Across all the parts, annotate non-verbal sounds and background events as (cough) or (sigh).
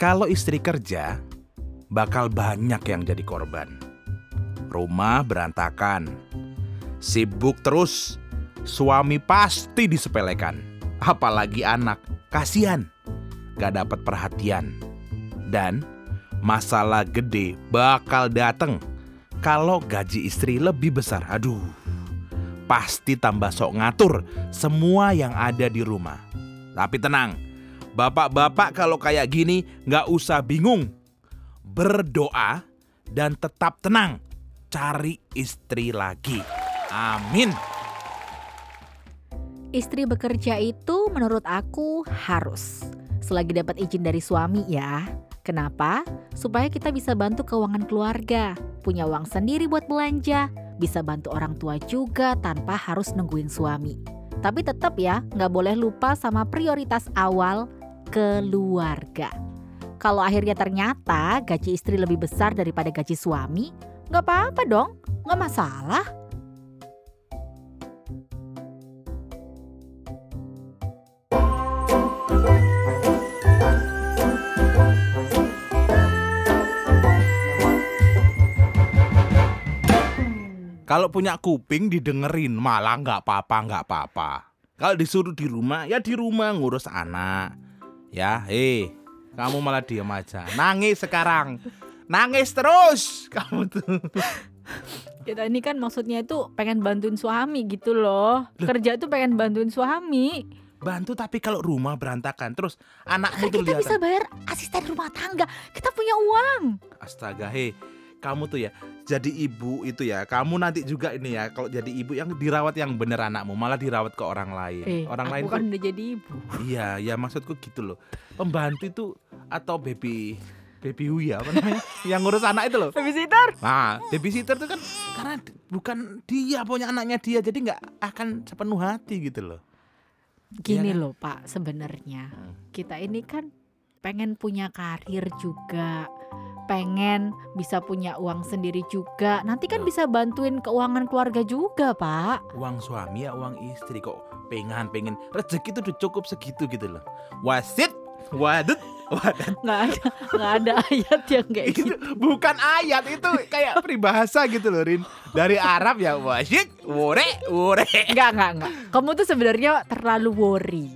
Kalau istri kerja, bakal banyak yang jadi korban. Rumah berantakan, sibuk terus, suami pasti disepelekan. Apalagi anak, kasihan, gak dapat perhatian. Dan masalah gede bakal dateng kalau gaji istri lebih besar. Aduh, pasti tambah sok ngatur semua yang ada di rumah. Tapi tenang, bapak-bapak kalau kayak gini nggak usah bingung. Berdoa dan tetap tenang. Cari istri lagi. Amin. Istri bekerja itu menurut aku harus. Selagi dapat izin dari suami ya. Kenapa? Supaya kita bisa bantu keuangan keluarga, punya uang sendiri buat belanja, bisa bantu orang tua juga tanpa harus nungguin suami. Tapi tetap ya, nggak boleh lupa sama prioritas awal keluarga. Kalau akhirnya ternyata gaji istri lebih besar daripada gaji suami, nggak apa-apa dong, nggak masalah. Kalau punya kuping didengerin malah nggak apa-apa nggak apa-apa. Kalau disuruh di rumah ya di rumah ngurus anak. Ya, hei, kamu malah diam aja. Nangis sekarang. Nangis terus kamu tuh. Kita ini kan maksudnya itu pengen bantuin suami gitu loh. Kerja tuh pengen bantuin suami. Bantu tapi kalau rumah berantakan terus anakmu tuh kita bisa bayar asisten rumah tangga. Kita punya uang. Astaga, hei. Kamu tuh ya jadi ibu itu ya. Kamu nanti juga ini ya kalau jadi ibu yang dirawat yang bener anakmu malah dirawat ke orang lain. Eh, orang aku lain kan tuh udah jadi ibu. Iya, ya maksudku gitu loh. Pembantu itu atau baby baby Huya apa namanya? yang ngurus anak itu loh. Babysitter. Nah, babysitter itu kan karena bukan dia punya anaknya dia, jadi nggak akan sepenuh hati gitu loh. Gini kan? loh Pak, sebenarnya Hmm. kita ini kan pengen punya karir juga, pengen bisa punya uang sendiri juga. Nanti kan Loh. bisa bantuin keuangan keluarga juga Pak. Uang suami ya uang istri kok pengen pengen rezeki itu udah cukup segitu gitu loh. Wasit, wadut, wadat. Nggak ada, nggak ada ayat yang kayak Itu gitu. bukan ayat itu kayak peribahasa gitu loh Rin. Dari Arab ya wasit, wore, wore. Nggak, nggak, nggak. Kamu tuh sebenarnya terlalu worry.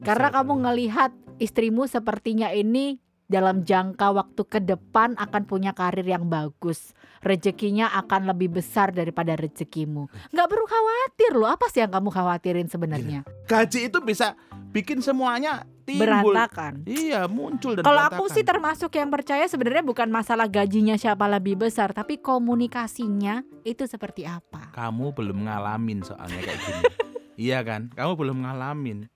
Karena kamu ngelihat istrimu sepertinya ini dalam jangka waktu ke depan akan punya karir yang bagus. Rezekinya akan lebih besar daripada rezekimu. Nggak perlu khawatir loh. Apa sih yang kamu khawatirin sebenarnya? gaji itu bisa bikin semuanya timbul. Berantakan. Iya, muncul dan Kalau aku sih termasuk yang percaya sebenarnya bukan masalah gajinya siapa lebih besar, tapi komunikasinya itu seperti apa. kamu belum ngalamin soalnya kayak gini. (laughs) iya kan? Kamu belum ngalamin.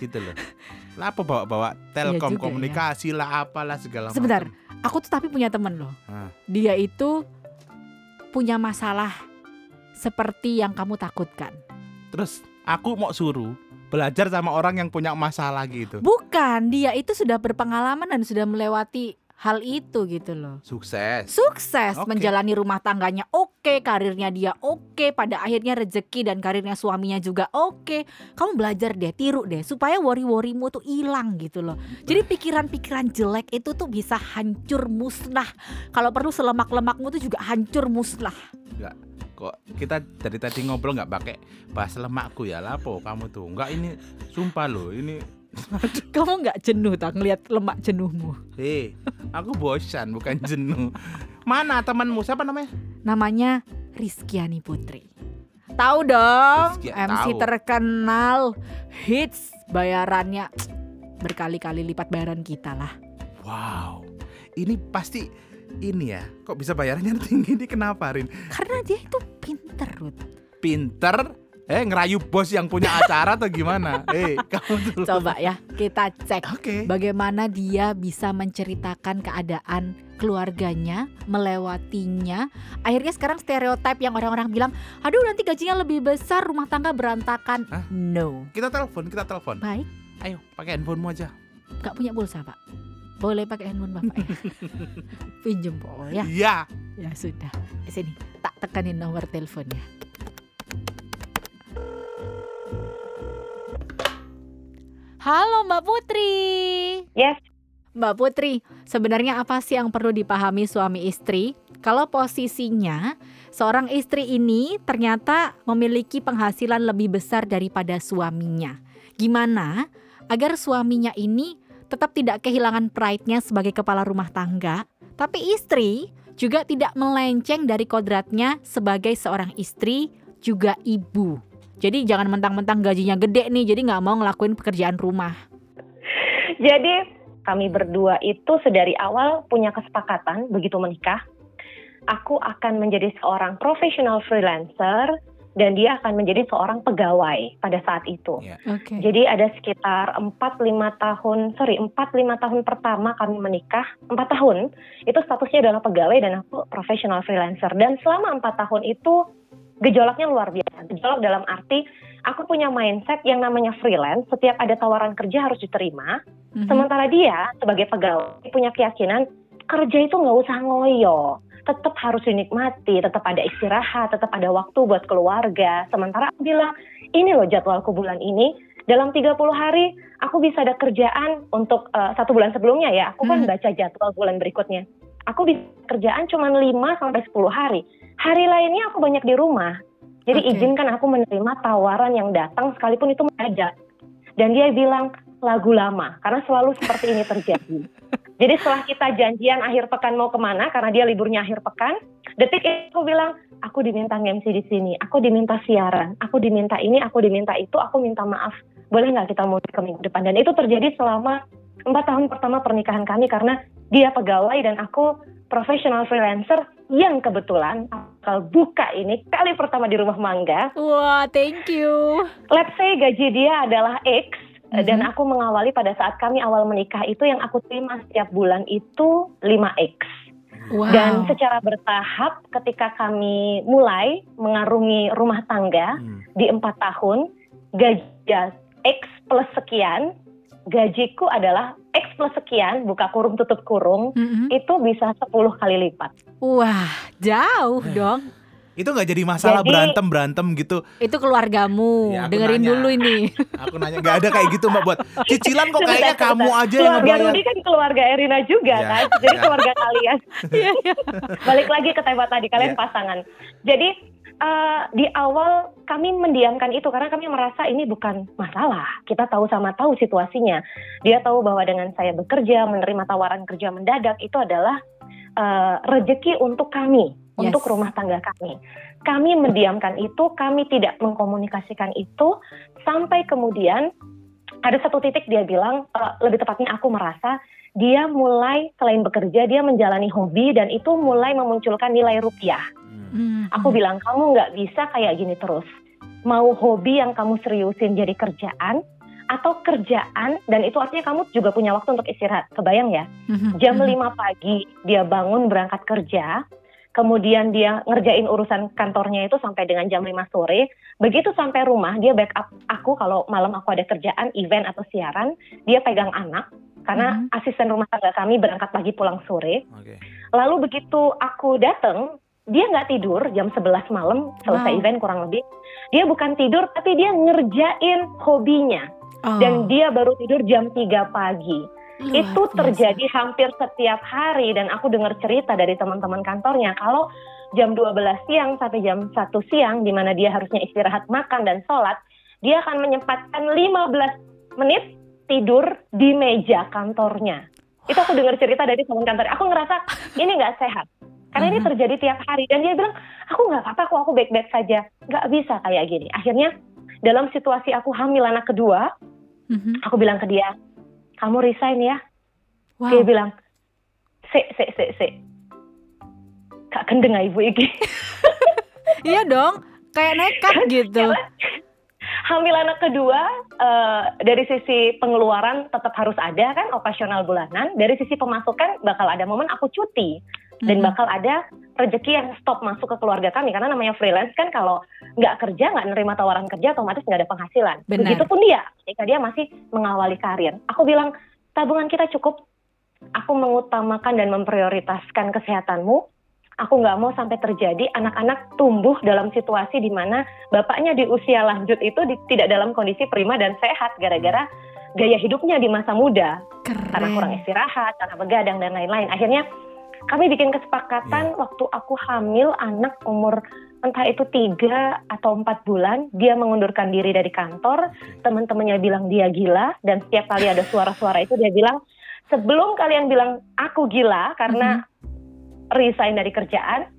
Gitu loh. (laughs) Lah apa bawa-bawa telkom juga ya. komunikasi lah apalah segala Sebentar. macam. Aku tuh tapi punya temen loh. Nah. Dia itu punya masalah seperti yang kamu takutkan. Terus aku mau suruh belajar sama orang yang punya masalah gitu. Bukan, dia itu sudah berpengalaman dan sudah melewati hal itu gitu loh. Sukses. Sukses Oke. menjalani rumah tangganya oke, karirnya dia oke, pada akhirnya rezeki dan karirnya suaminya juga oke. Kamu belajar deh, tiru deh supaya worry-worrymu tuh hilang gitu loh. Jadi pikiran-pikiran jelek itu tuh bisa hancur musnah. Kalau perlu selemak-lemakmu tuh juga hancur musnah. Kok kita dari tadi ngobrol nggak pakai bahasa lemakku ya lapo kamu tuh. Enggak ini sumpah loh, ini (laughs) Kamu nggak jenuh tak ngelihat lemak jenuhmu? hei, aku bosan bukan jenuh. Mana temanmu siapa namanya? Namanya Rizkyani Putri. Tahu dong, Rizky, MC tahu. terkenal, hits bayarannya berkali-kali lipat bayaran kita lah. Wow. Ini pasti ini ya. Kok bisa bayarannya (laughs) tinggi ini kenapa Rin? Karena dia itu pinter, Ruth. Pinter eh ngerayu bos yang punya acara atau gimana? (laughs) Eh, kamu tuh. Coba ya, kita cek Oke. bagaimana dia bisa menceritakan keadaan keluarganya, melewatinya. Akhirnya sekarang stereotip yang orang-orang bilang, aduh nanti gajinya lebih besar, rumah tangga berantakan. Hah? No. Kita telepon, kita telepon. Baik, Ayo, pakai handphonemu aja. nggak punya pulsa, Pak. Boleh pakai handphone Bapak ya? (laughs) Pinjem, Pak, ya. Iya. Ya sudah. Sini, tak tekanin nomor teleponnya. Halo Mbak Putri. Yes. Mbak Putri, sebenarnya apa sih yang perlu dipahami suami istri kalau posisinya seorang istri ini ternyata memiliki penghasilan lebih besar daripada suaminya? Gimana agar suaminya ini tetap tidak kehilangan pride-nya sebagai kepala rumah tangga, tapi istri juga tidak melenceng dari kodratnya sebagai seorang istri juga ibu. Jadi jangan mentang-mentang gajinya gede nih, jadi nggak mau ngelakuin pekerjaan rumah. Jadi kami berdua itu sedari awal punya kesepakatan begitu menikah, aku akan menjadi seorang profesional freelancer dan dia akan menjadi seorang pegawai pada saat itu. Yeah. Okay. Jadi ada sekitar 4-5 tahun, sorry 4-5 tahun pertama kami menikah, 4 tahun itu statusnya adalah pegawai dan aku profesional freelancer. Dan selama 4 tahun itu gejolaknya luar biasa. Gejolak dalam arti aku punya mindset yang namanya freelance, setiap ada tawaran kerja harus diterima. Mhm. Sementara dia sebagai pegawai punya keyakinan kerja itu nggak usah ngoyo tetap harus dinikmati, tetap ada istirahat, tetap ada waktu buat keluarga. Sementara aku bilang, ini loh jadwalku bulan ini, dalam 30 hari aku bisa ada kerjaan untuk uh, satu bulan sebelumnya ya, aku kan Hmm. baca jadwal bulan berikutnya. Aku bisa kerjaan cuma 5 sampai 10 hari. Hari lainnya aku banyak di rumah. Jadi Oke. izinkan aku menerima tawaran yang datang sekalipun itu mendadak. Dan dia bilang lagu lama karena selalu seperti ini terjadi. (laughs) Jadi setelah kita janjian akhir pekan mau ke mana karena dia liburnya akhir pekan, detik itu aku bilang aku diminta MC di sini, aku diminta siaran, aku diminta ini, aku diminta itu, aku minta maaf. Boleh nggak kita mau ke minggu depan? Dan itu terjadi selama empat tahun pertama pernikahan kami karena dia pegawai dan aku profesional freelancer yang kebetulan bakal buka ini kali pertama di rumah mangga. Wah, thank you. Let's say gaji dia adalah X Mhm. dan aku mengawali pada saat kami awal menikah itu yang aku terima setiap bulan itu 5X. Wow. Dan secara bertahap ketika kami mulai mengarungi rumah tangga Hmm. di empat tahun, gaji X plus sekian, gajiku adalah X plus sekian, buka kurung tutup kurung, Mhm. itu bisa 10 kali lipat. Wah, jauh dong. Itu nggak jadi masalah Jadi- berantem berantem gitu. Itu keluargamu. Ya, Dengerin nanya. dulu ini. (laughs) Aku nanya nggak ada kayak gitu mbak buat cicilan kok kayaknya kamu aja yang Keluarga ngebayar. Rudi kan keluarga Erina juga Ya, kan, jadi ya. keluarga kalian. (laughs) Iya, iya. Balik lagi ke tema tadi, kalian Iya. pasangan. Jadi eh, di awal kami mendiamkan itu karena kami merasa ini bukan masalah. Kita tahu sama tahu situasinya. Dia tahu bahwa dengan saya bekerja, menerima tawaran kerja mendadak itu adalah eh, rejeki untuk kami, Yes. untuk rumah tangga kami. Kami mendiamkan itu, kami tidak mengkomunikasikan itu sampai kemudian ada satu titik dia bilang, eh, lebih tepatnya aku merasa dia mulai selain bekerja dia menjalani hobi dan itu mulai memunculkan nilai rupiah. Hmm. Hmm. Aku bilang kamu nggak bisa kayak gini terus. Mau hobi yang kamu seriusin jadi kerjaan atau kerjaan dan itu artinya kamu juga punya waktu untuk istirahat. Kebayang ya? Mhm. Jam Mhm. 5 pagi dia bangun berangkat kerja, kemudian dia ngerjain urusan kantornya itu sampai dengan jam 5 sore. Begitu sampai rumah dia backup aku kalau malam aku ada kerjaan, event atau siaran, dia pegang anak karena Mhm. asisten rumah tangga kami berangkat pagi pulang sore. Oke. Lalu begitu aku datang, dia nggak tidur jam 11 malam selesai Wow. event kurang lebih. Dia bukan tidur tapi dia ngerjain hobinya Oh, dan dia baru tidur jam 3 pagi. luar Itu biasa. terjadi hampir setiap hari dan aku dengar cerita dari teman-teman kantornya kalau jam 12 siang sampai jam 1 siang di mana dia harusnya istirahat makan dan sholat, dia akan menyempatkan 15 menit tidur di meja kantornya. Itu aku dengar cerita dari teman kantor. Aku ngerasa ini nggak sehat. Karena ini Mhm. terjadi tiap hari dan dia bilang aku nggak apa-apa kok aku baik-baik saja. Nggak bisa kayak gini. Akhirnya dalam situasi aku hamil anak kedua, Mhm. aku bilang ke dia, kamu resign ya. Wow. Dia bilang, se, se, se, se. Kak kendeng ah, ibu iki. (laughs) Iya dong, kayak nekat gitu. Hamil anak kedua, eh, dari sisi pengeluaran tetap harus ada kan, operasional bulanan. Dari sisi pemasukan bakal ada momen aku cuti. Dan bakal ada rezeki yang stop masuk ke keluarga kami. Karena namanya freelance kan kalau nggak kerja, nggak nerima tawaran kerja, otomatis nggak ada penghasilan. Benar. Begitupun dia, ketika dia masih mengawali karir. Aku bilang, tabungan kita cukup. Aku mengutamakan dan memprioritaskan kesehatanmu. Aku nggak mau sampai terjadi anak-anak tumbuh dalam situasi di mana bapaknya di usia lanjut itu di- tidak dalam kondisi prima dan sehat gara-gara gaya hidupnya di masa muda Keren. karena kurang istirahat, karena begadang dan lain-lain. Akhirnya kami bikin kesepakatan waktu aku hamil anak umur entah itu tiga atau empat bulan, dia mengundurkan diri dari kantor. Teman-temannya bilang dia gila dan setiap kali ada suara-suara itu dia bilang sebelum kalian bilang aku gila karena resign dari kerjaan,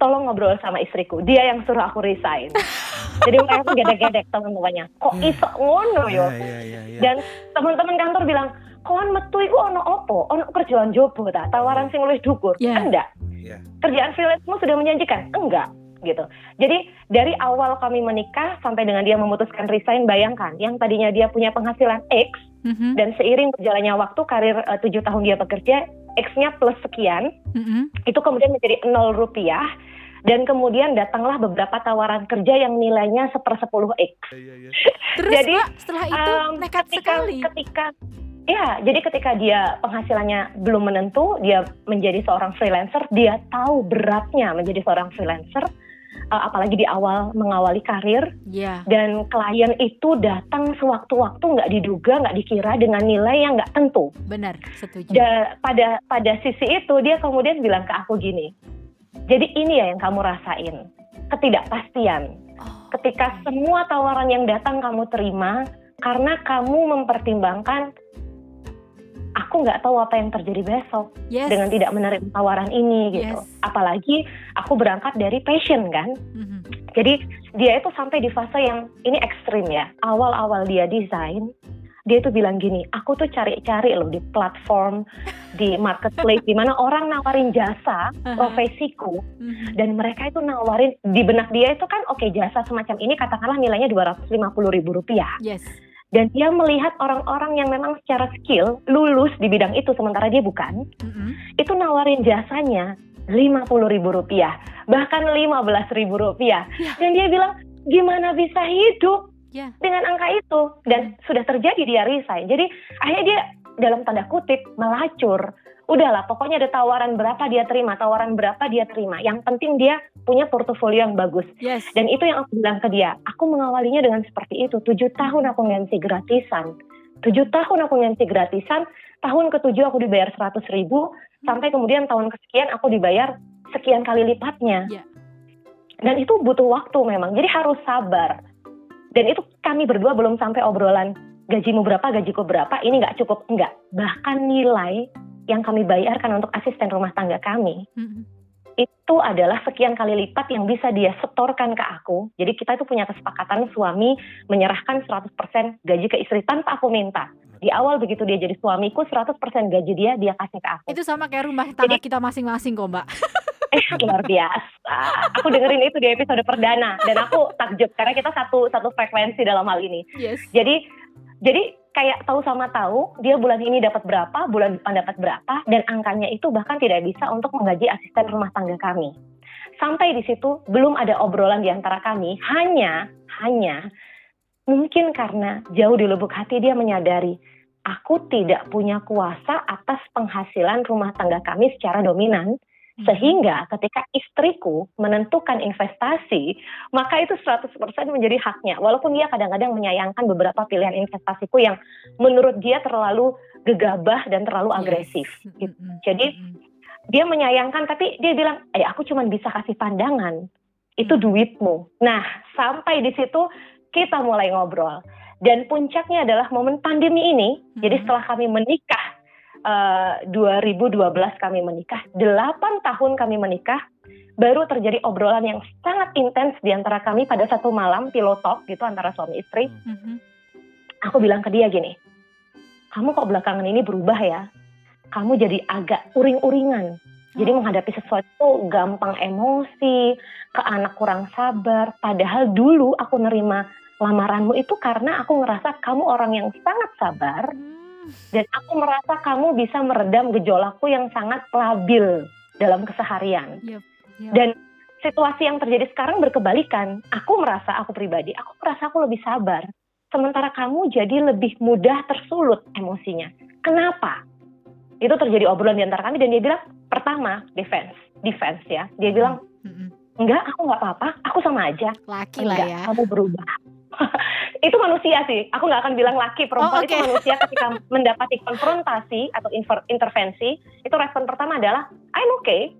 tolong ngobrol sama istriku. Dia yang suruh aku resign. (laughs) Jadi mereka tuh gedek-gedek teman-temannya. Kok iso ngono yo? Iya, iya, iya, iya. Dan teman-teman kantor bilang, "Kon metu iku ono opo? Ono kerjaan jobo ta? Tawaran sing luwih dhuwur." Ya. Enggak. Iya. Kerjaan freelance-mu sudah menjanjikan? Enggak gitu. Jadi dari awal kami menikah sampai dengan dia memutuskan resign, bayangkan yang tadinya dia punya penghasilan X Mhm, dan seiring berjalannya waktu karir eh, tujuh tahun dia bekerja, X-nya plus sekian, mhm. itu kemudian menjadi nol rupiah dan kemudian datanglah beberapa tawaran kerja yang nilainya sepersepuluh X. Iya, iya. Terus Jadi, Mbak, setelah itu Um, nekat ketika, sekali. Ketika ya, jadi ketika dia penghasilannya belum menentu, dia menjadi seorang freelancer, dia tahu beratnya menjadi seorang freelancer, uh, apalagi di awal mengawali karir Ya, dan klien itu datang sewaktu-waktu nggak diduga, nggak dikira dengan nilai yang nggak tentu. benar, setuju. Da- pada pada sisi itu dia kemudian bilang ke aku gini, jadi ini ya yang kamu rasain, ketidakpastian Oh, ketika semua tawaran yang datang kamu terima karena kamu mempertimbangkan aku nggak tahu apa yang terjadi besok yes. dengan tidak menerima tawaran ini gitu. Yes. Apalagi aku berangkat dari passion kan. Mhm. Jadi dia itu sampai di fase yang ini ekstrim ya. Awal-awal dia desain, dia itu bilang gini, aku tuh cari-cari loh di platform, di marketplace, di mana orang nawarin jasa Aha. profesiku Mhm. dan mereka itu nawarin di benak dia itu kan oke jasa semacam ini katakanlah nilainya 250 ribu rupiah Yes. Dan dia melihat orang-orang yang memang secara skill lulus di bidang itu sementara dia bukan Mhm. itu nawarin jasanya 50 ribu rupiah bahkan 15 ribu rupiah Ya. dan dia bilang gimana bisa hidup Ya. dengan angka itu dan sudah terjadi dia resign jadi akhirnya dia dalam tanda kutip melacur udahlah pokoknya ada tawaran berapa dia terima tawaran berapa dia terima. Yang penting dia punya portofolio yang bagus. Yes. dan itu yang aku bilang ke dia aku mengawalinya dengan seperti itu. Tujuh tahun aku ngansi gratisan. Tujuh tahun aku ngansi gratisan tahun ketujuh aku dibayar seratus ribu sampai kemudian tahun kesekian aku dibayar sekian kali lipatnya. Ya. dan itu butuh waktu memang jadi harus sabar. Dan itu kami berdua belum sampai obrolan gajimu berapa gajiku berapa ini nggak cukup enggak bahkan nilai yang kami bayarkan untuk asisten rumah tangga kami Mhm. itu adalah sekian kali lipat yang bisa dia setorkan ke aku. Jadi kita itu punya kesepakatan suami menyerahkan 100% gaji ke istri tanpa aku minta. Di awal begitu dia jadi suamiku 100% gaji dia dia kasih ke aku. Itu sama kayak rumah tangga kita masing-masing kok, Mbak. (laughs) Eh luar biasa. Aku dengerin itu di episode perdana dan aku takjub karena kita satu satu frekuensi dalam hal ini. Yes. Jadi jadi kayak tahu sama tahu dia bulan ini dapat berapa, bulan depan dapat berapa dan angkanya itu bahkan tidak bisa untuk menggaji asisten rumah tangga kami. Sampai di situ belum ada obrolan di antara kami, hanya hanya mungkin karena jauh di lubuk hati dia menyadari aku tidak punya kuasa atas penghasilan rumah tangga kami secara dominan. Sehingga ketika istriku menentukan investasi, maka itu 100% menjadi haknya. Walaupun dia kadang-kadang menyayangkan beberapa pilihan investasiku yang menurut dia terlalu gegabah dan terlalu agresif. gitu. Jadi. Dia menyayangkan tapi dia bilang, "Eh, aku cuma bisa kasih pandangan. Itu duitmu." Nah, sampai di situ kita mulai ngobrol. Dan puncaknya adalah momen pandemi ini. Jadi setelah kami menikah eh, 2012 kami menikah, 8 tahun kami menikah, baru terjadi obrolan yang sangat intens di antara kami pada satu malam pillow talk gitu antara suami istri. Mhm. Aku bilang ke dia gini, kamu kok belakangan ini berubah ya? Kamu jadi agak uring-uringan. Jadi Oh. menghadapi sesuatu gampang emosi, ke anak kurang sabar. Padahal dulu aku nerima lamaranmu itu karena aku ngerasa kamu orang yang sangat sabar Hmm. Dan aku merasa kamu bisa meredam gejolakku yang sangat labil dalam keseharian. Yep, yep. Dan situasi yang terjadi sekarang berkebalikan. Aku merasa aku pribadi, aku merasa aku lebih sabar. Sementara kamu jadi lebih mudah tersulut emosinya. Kenapa? Itu terjadi obrolan di antara kami dan dia bilang, pertama, defense. Defense ya. Dia bilang, enggak, aku nggak apa-apa, aku sama aja. Laki lah Enggak, ya. kamu berubah. (laughs) itu manusia sih. Aku nggak akan bilang laki perempuan Oh, itu oke. manusia (laughs) ketika mendapati konfrontasi atau inver- intervensi, itu respon pertama adalah I'm okay,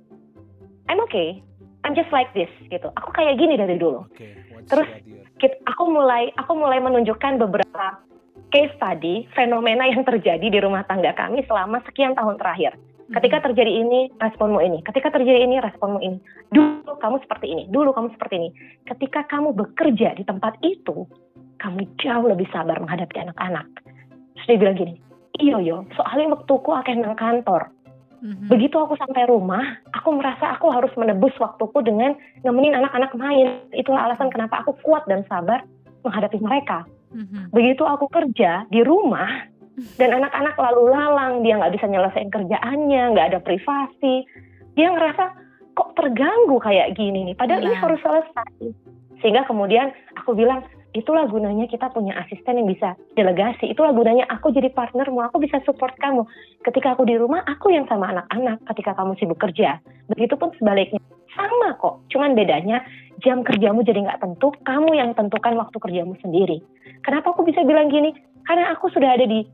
I'm okay, I'm just like this gitu. Aku kayak gini dari dulu. Oke, what's Terus, your idea? Kit- Aku mulai aku mulai menunjukkan beberapa case tadi fenomena yang terjadi di rumah tangga kami selama sekian tahun terakhir. Ketika terjadi ini, responmu ini. Ketika terjadi ini, responmu ini. Dulu kamu seperti ini. Dulu kamu seperti ini. Ketika kamu bekerja di tempat itu, kamu jauh lebih sabar menghadapi anak-anak. Terus dia bilang gini, iyo yo, soalnya waktuku akan nang kantor. Begitu aku sampai rumah, aku merasa aku harus menebus waktuku dengan nemenin anak-anak main. Itulah alasan kenapa aku kuat dan sabar menghadapi mereka. Begitu aku kerja di rumah, dan anak-anak lalu lalang, dia nggak bisa nyelesain kerjaannya, nggak ada privasi. Dia ngerasa kok terganggu kayak gini nih, padahal ini Iya. harus selesai. Sehingga kemudian aku bilang, itulah gunanya kita punya asisten yang bisa delegasi. Itulah gunanya aku jadi partnermu, aku bisa support kamu. Ketika aku di rumah, aku yang sama anak-anak. Ketika kamu sibuk kerja, begitupun sebaliknya. Sama kok, cuman bedanya jam kerjamu jadi nggak tentu, kamu yang tentukan waktu kerjamu sendiri. Kenapa aku bisa bilang gini? Karena aku sudah ada di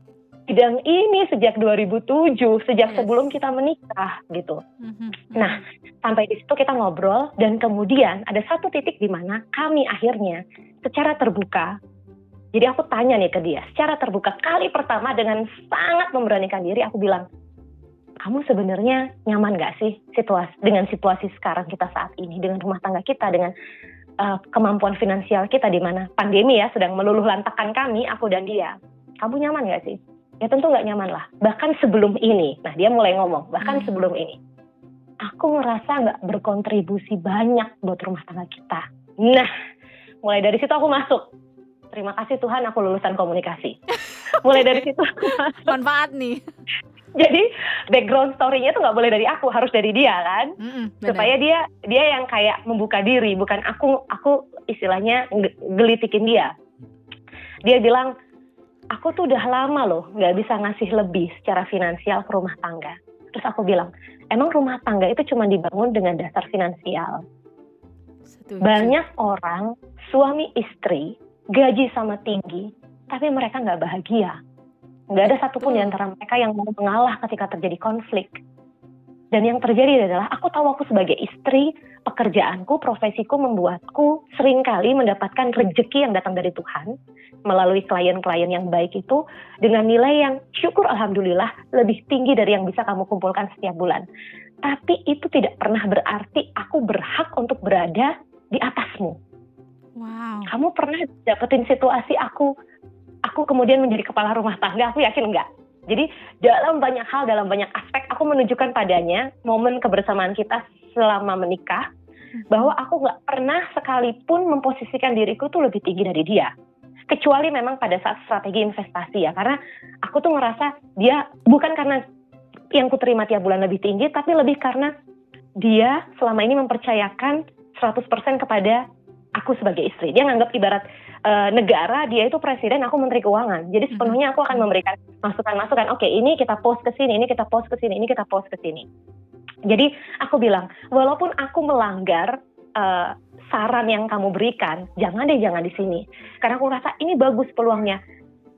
bidang ini sejak 2007, sejak Yes. sebelum kita menikah gitu. Mhm. Nah, sampai di situ kita ngobrol dan kemudian ada satu titik di mana kami akhirnya secara terbuka jadi aku tanya nih ke dia secara terbuka kali pertama dengan sangat memberanikan diri aku bilang kamu sebenarnya nyaman gak sih situasi dengan situasi sekarang kita saat ini dengan rumah tangga kita dengan uh, kemampuan finansial kita di mana pandemi ya sedang meluluh lantakan kami aku dan dia kamu nyaman gak sih ya tentu nggak nyaman lah bahkan sebelum ini nah dia mulai ngomong bahkan Hmm. sebelum ini aku ngerasa nggak berkontribusi banyak buat rumah tangga kita. Nah, mulai dari situ aku masuk. Terima kasih Tuhan aku lulusan komunikasi. (laughs) Mulai dari situ aku masuk. Manfaat nih. Jadi background story-nya tuh nggak boleh dari aku, harus dari dia kan. Mhm, benar. Supaya dia dia yang kayak membuka diri, bukan aku aku istilahnya gelitikin dia. Dia bilang, aku tuh udah lama loh nggak bisa ngasih lebih secara finansial ke rumah tangga. Terus aku bilang, emang rumah tangga itu cuma dibangun dengan dasar finansial. Setuju. Banyak orang suami istri gaji sama tinggi, tapi mereka nggak bahagia. Nggak ada satupun di antara mereka yang mau mengalah ketika terjadi konflik. Dan yang terjadi adalah aku tahu aku sebagai istri, pekerjaanku, profesiku membuatku sering kali mendapatkan rejeki yang datang dari Tuhan melalui klien-klien yang baik itu dengan nilai yang syukur alhamdulillah lebih tinggi dari yang bisa kamu kumpulkan setiap bulan. Tapi itu tidak pernah berarti aku berhak untuk berada di atasmu. Wow. Kamu pernah dapetin situasi aku aku kemudian menjadi kepala rumah tangga? Aku yakin enggak. Jadi dalam banyak hal, dalam banyak aspek, aku menunjukkan padanya momen kebersamaan kita selama menikah bahwa aku nggak pernah sekalipun memposisikan diriku tuh lebih tinggi dari dia. Kecuali memang pada saat strategi investasi ya, karena aku tuh ngerasa dia bukan karena yang kuterima tiap bulan lebih tinggi, tapi lebih karena dia selama ini mempercayakan 100% kepada aku sebagai istri. Dia nganggap ibarat eh, negara, dia itu presiden, aku menteri keuangan. Jadi sepenuhnya aku akan memberikan masukan-masukan. Oke, ini kita post ke sini, ini kita post ke sini, ini kita post ke sini. Jadi aku bilang, walaupun aku melanggar eh, saran yang kamu berikan, jangan deh jangan di sini. Karena aku rasa ini bagus peluangnya.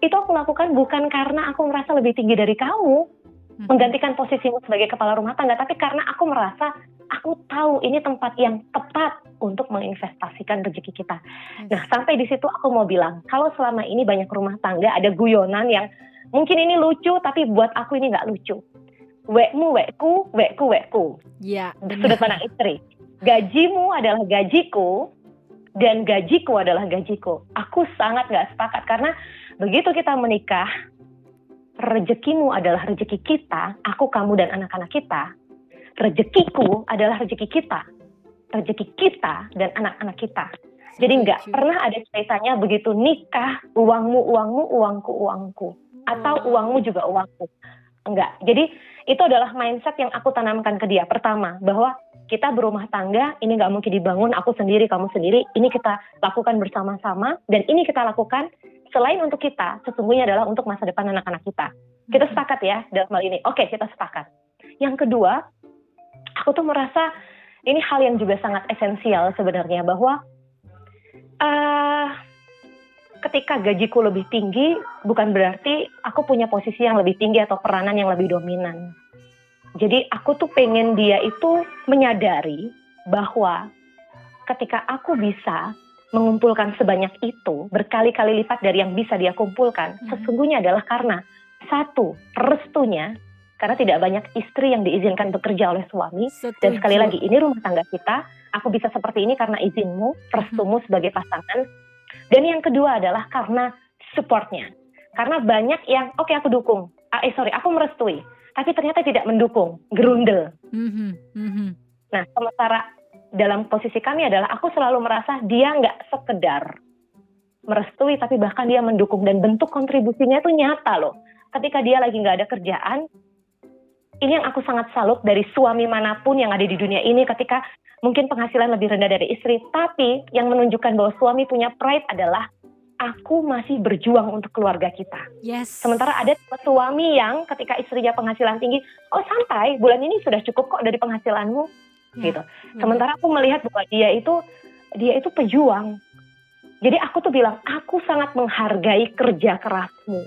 Itu aku lakukan bukan karena aku merasa lebih tinggi dari kamu, Mhm. menggantikan posisimu sebagai kepala rumah tangga, tapi karena aku merasa aku tahu ini tempat yang tepat untuk menginvestasikan rezeki kita. Nah, sampai di situ aku mau bilang, kalau selama ini banyak rumah tangga ada guyonan yang mungkin ini lucu, tapi buat aku ini nggak lucu. Wekmu, wekku, wekku, wekku. Iya, Sudut pandang istri. Gajimu adalah gajiku, dan gajiku adalah gajiku. Aku sangat nggak sepakat karena begitu kita menikah, rezekimu adalah rezeki kita, aku, kamu, dan anak-anak kita. Rezekiku adalah rezeki kita, rezeki kita dan anak-anak kita. Jadi nggak pernah ada ceritanya begitu nikah, uangmu, uangmu, uangku, uangku. Atau Wow. uangmu juga uangku. Enggak. Jadi itu adalah mindset yang aku tanamkan ke dia. Pertama, bahwa kita berumah tangga, ini nggak mungkin dibangun aku sendiri, kamu sendiri. Ini kita lakukan bersama-sama. Dan ini kita lakukan selain untuk kita, sesungguhnya adalah untuk masa depan anak-anak kita. Kita Mhm. sepakat ya dalam hal ini. Oke, kita sepakat. Yang kedua, aku tuh merasa ini hal yang juga sangat esensial sebenarnya bahwa eh ketika gajiku lebih tinggi bukan berarti aku punya posisi yang lebih tinggi atau peranan yang lebih dominan. Jadi aku tuh pengen dia itu menyadari bahwa ketika aku bisa mengumpulkan sebanyak itu berkali-kali lipat dari yang bisa dia kumpulkan, Hmm. sesungguhnya adalah karena satu restunya karena tidak banyak istri yang diizinkan bekerja oleh suami dan Setuju. sekali lagi ini rumah tangga kita, aku bisa seperti ini karena izinmu, restumu sebagai pasangan. Dan yang kedua adalah karena supportnya. Karena banyak yang oke aku dukung, ah, eh sorry aku merestui, tapi ternyata tidak mendukung, gerundel. Mhm, mhm. Nah, sementara dalam posisi kami adalah aku selalu merasa dia nggak sekedar merestui, tapi bahkan dia mendukung dan bentuk kontribusinya itu nyata loh. Ketika dia lagi nggak ada kerjaan, ini yang aku sangat salut dari suami mana pun yang ada di dunia ini ketika mungkin penghasilan lebih rendah dari istri, tapi yang menunjukkan bahwa suami punya pride adalah aku masih berjuang untuk keluarga kita. Yes. Sementara ada suami yang ketika istrinya penghasilan tinggi, oh santai, bulan ini sudah cukup kok dari penghasilanmu Ya, gitu. Sementara aku melihat bahwa dia itu dia itu pejuang. Jadi aku tuh bilang, aku sangat menghargai kerja kerasmu.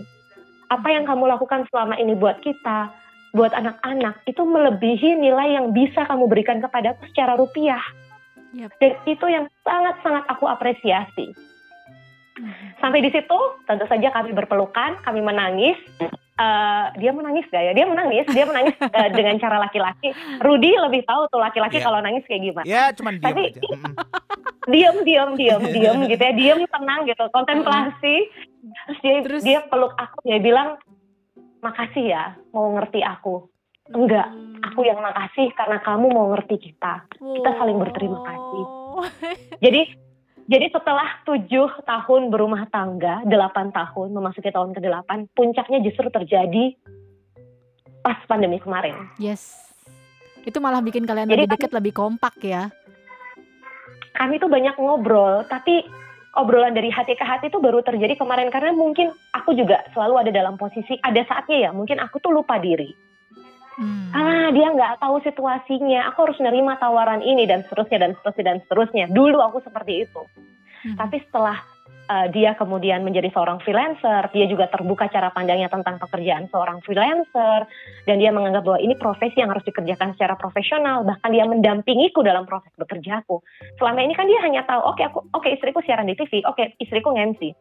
Apa yang kamu lakukan selama ini buat kita, buat anak-anak, itu melebihi nilai yang bisa kamu berikan kepadaku secara rupiah. Yap. Dan itu yang sangat-sangat aku apresiasi. Mhm. Sampai di situ, tentu saja kami berpelukan, kami menangis. Eh, dia menangis gak ya? Dia menangis, dia menangis (laughs) eh, dengan cara laki-laki. Rudy lebih tahu tuh laki-laki Iya. kalau nangis kayak gimana. Ya cuman diam Tapi- aja. (laughs) Diam, diam, diam, diam gitu ya. Diam, tenang gitu, kontemplasi. Terus dia Terus? dia peluk aku, dia bilang, makasih ya, mau ngerti aku. Enggak, aku yang makasih karena kamu mau ngerti kita. kita saling berterima kasih. (laughs) Jadi jadi setelah tujuh tahun berumah tangga, delapan tahun memasuki tahun ke-8, puncaknya justru terjadi pas pandemi kemarin. Yes. Itu malah bikin kalian Jadi lebih dekat, lebih kompak ya. Kami tuh banyak ngobrol, tapi obrolan dari hati ke hati itu baru terjadi kemarin karena mungkin aku juga selalu ada dalam posisi ada saatnya ya, mungkin aku tuh lupa diri. Hmm. Ah, dia nggak tahu situasinya. Aku harus nerima tawaran ini dan seterusnya dan seterusnya dan seterusnya. Dulu aku seperti itu. Mhm. Tapi setelah uh, dia kemudian menjadi seorang freelancer, dia juga terbuka cara pandangnya tentang pekerjaan seorang freelancer, dan dia menganggap bahwa ini profesi yang harus dikerjakan secara profesional. Bahkan dia mendampingiku dalam proses bekerjaku. Selama ini kan dia hanya tahu, oke aku, oke istriku siaran di TV, oke istriku nge-MC.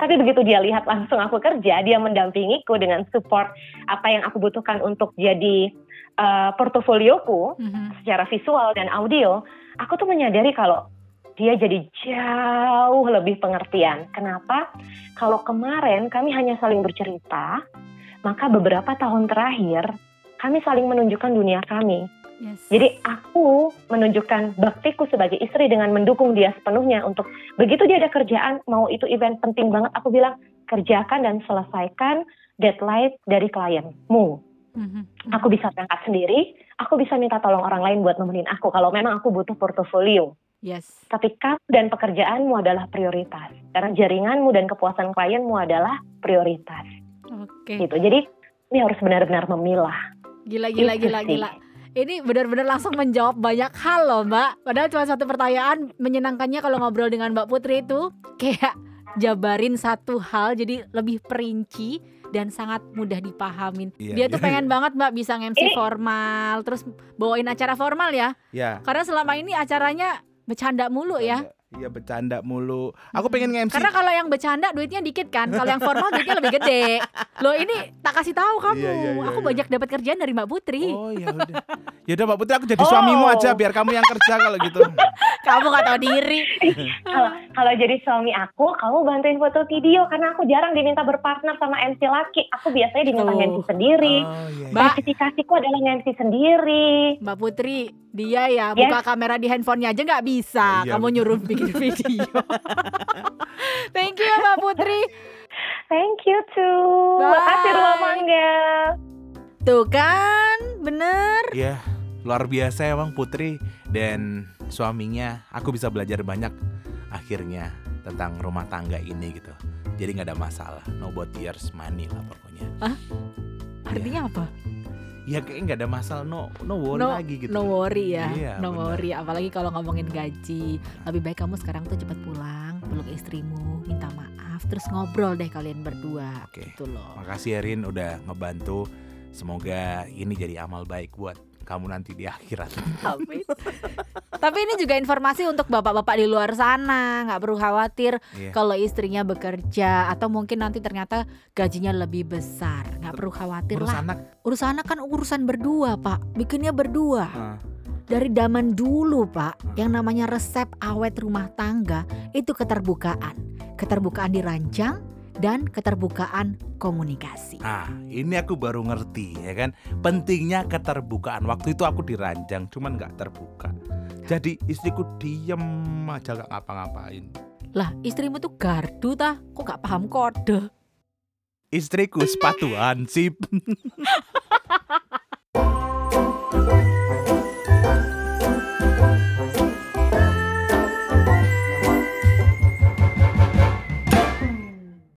Tapi begitu dia lihat langsung aku kerja, dia mendampingiku dengan support apa yang aku butuhkan untuk jadi uh, portofolioku Mhm. secara visual dan audio, aku tuh menyadari kalau dia jadi jauh lebih pengertian. Kenapa? Kalau kemarin kami hanya saling bercerita, maka beberapa tahun terakhir kami saling menunjukkan dunia kami. Yes. Jadi aku menunjukkan baktiku sebagai istri dengan mendukung dia sepenuhnya untuk begitu dia ada kerjaan, mau itu event penting banget, aku bilang kerjakan dan selesaikan deadline dari klienmu. Mhm. Aku bisa berangkat sendiri, aku bisa minta tolong orang lain buat nemenin aku kalau memang aku butuh portofolio. Yes. Tapi kamu dan pekerjaanmu adalah prioritas. Karena jaringanmu dan kepuasan klienmu adalah prioritas. Oke. Gitu. Jadi ini harus benar-benar memilah. Gila gila Itu gila sih. gila. Ini benar-benar langsung menjawab banyak hal loh Mbak. Padahal cuma satu pertanyaan menyenangkannya kalau ngobrol dengan Mbak Putri itu kayak jabarin satu hal jadi lebih perinci dan sangat mudah dipahamin. Iya, Dia tuh iya, pengen iya. banget Mbak bisa nge-MC Ini- formal, terus bawain acara formal ya. Ya. Karena selama ini acaranya bercanda mulu ya. Iya bercanda mulu. Aku pengen nge-MC. Karena kalau yang bercanda duitnya dikit kan, kalau yang formal (laughs) duitnya lebih gede. Loh ini tak kasih tahu kamu, Iya, iya, iya, aku iya. banyak dapat kerjaan dari Mbak Putri. Oh ya udah. Ya udah Mbak Putri aku jadi Oh. suamimu aja biar kamu yang kerja kalau gitu. (laughs) Kamu nggak tahu diri. Kalau jadi suami aku, kamu bantuin foto video karena aku jarang diminta berpartner sama MC laki. Aku biasanya diminta Tuh. MC sendiri. Oh iya. iya. Mbak. Adalah MC sendiri. Mbak Putri, dia ya Yes. buka kamera di handphonenya aja nggak bisa. Iya, Kamu betul. nyuruh bikin (laughs) video. Thank you ya Mbak Putri. Thank you too. Bye. Makasih rumah mangga. Tuh kan, bener. Ya, luar biasa emang Putri dan suaminya. Aku bisa belajar banyak akhirnya tentang rumah tangga ini gitu. Jadi nggak ada masalah. No about years money lah pokoknya. Artinya apa? Ya kayak nggak ada masalah. No no worry No, lagi gitu. no worry ya, Iya, no benar. worry. Apalagi kalau ngomongin gaji, lebih baik kamu sekarang tuh cepat pulang, peluk istrimu, minta maaf, terus ngobrol deh kalian berdua. Oke. Gitu loh. Makasih Erin udah ngebantu. Semoga ini jadi amal baik buat kamu nanti di akhirat. (laughs) Tapi ini juga informasi untuk bapak-bapak di luar sana, nggak perlu khawatir Iya. kalau istrinya bekerja atau mungkin nanti ternyata gajinya lebih besar, nggak perlu khawatir Urus lah. anak. Urusan anak kan urusan berdua pak, bikinnya berdua. ah, Dari zaman dulu pak, yang namanya resep awet rumah tangga itu keterbukaan, keterbukaan dirancang dan keterbukaan komunikasi. Ah, ini aku baru ngerti ya kan. Pentingnya keterbukaan. Waktu itu aku diranjang, cuman nggak terbuka. Jadi istriku diem aja gak ngapa-ngapain. Lah istrimu tuh gardu tah, kok nggak paham kode? Istriku sepatu hansip. (laughs)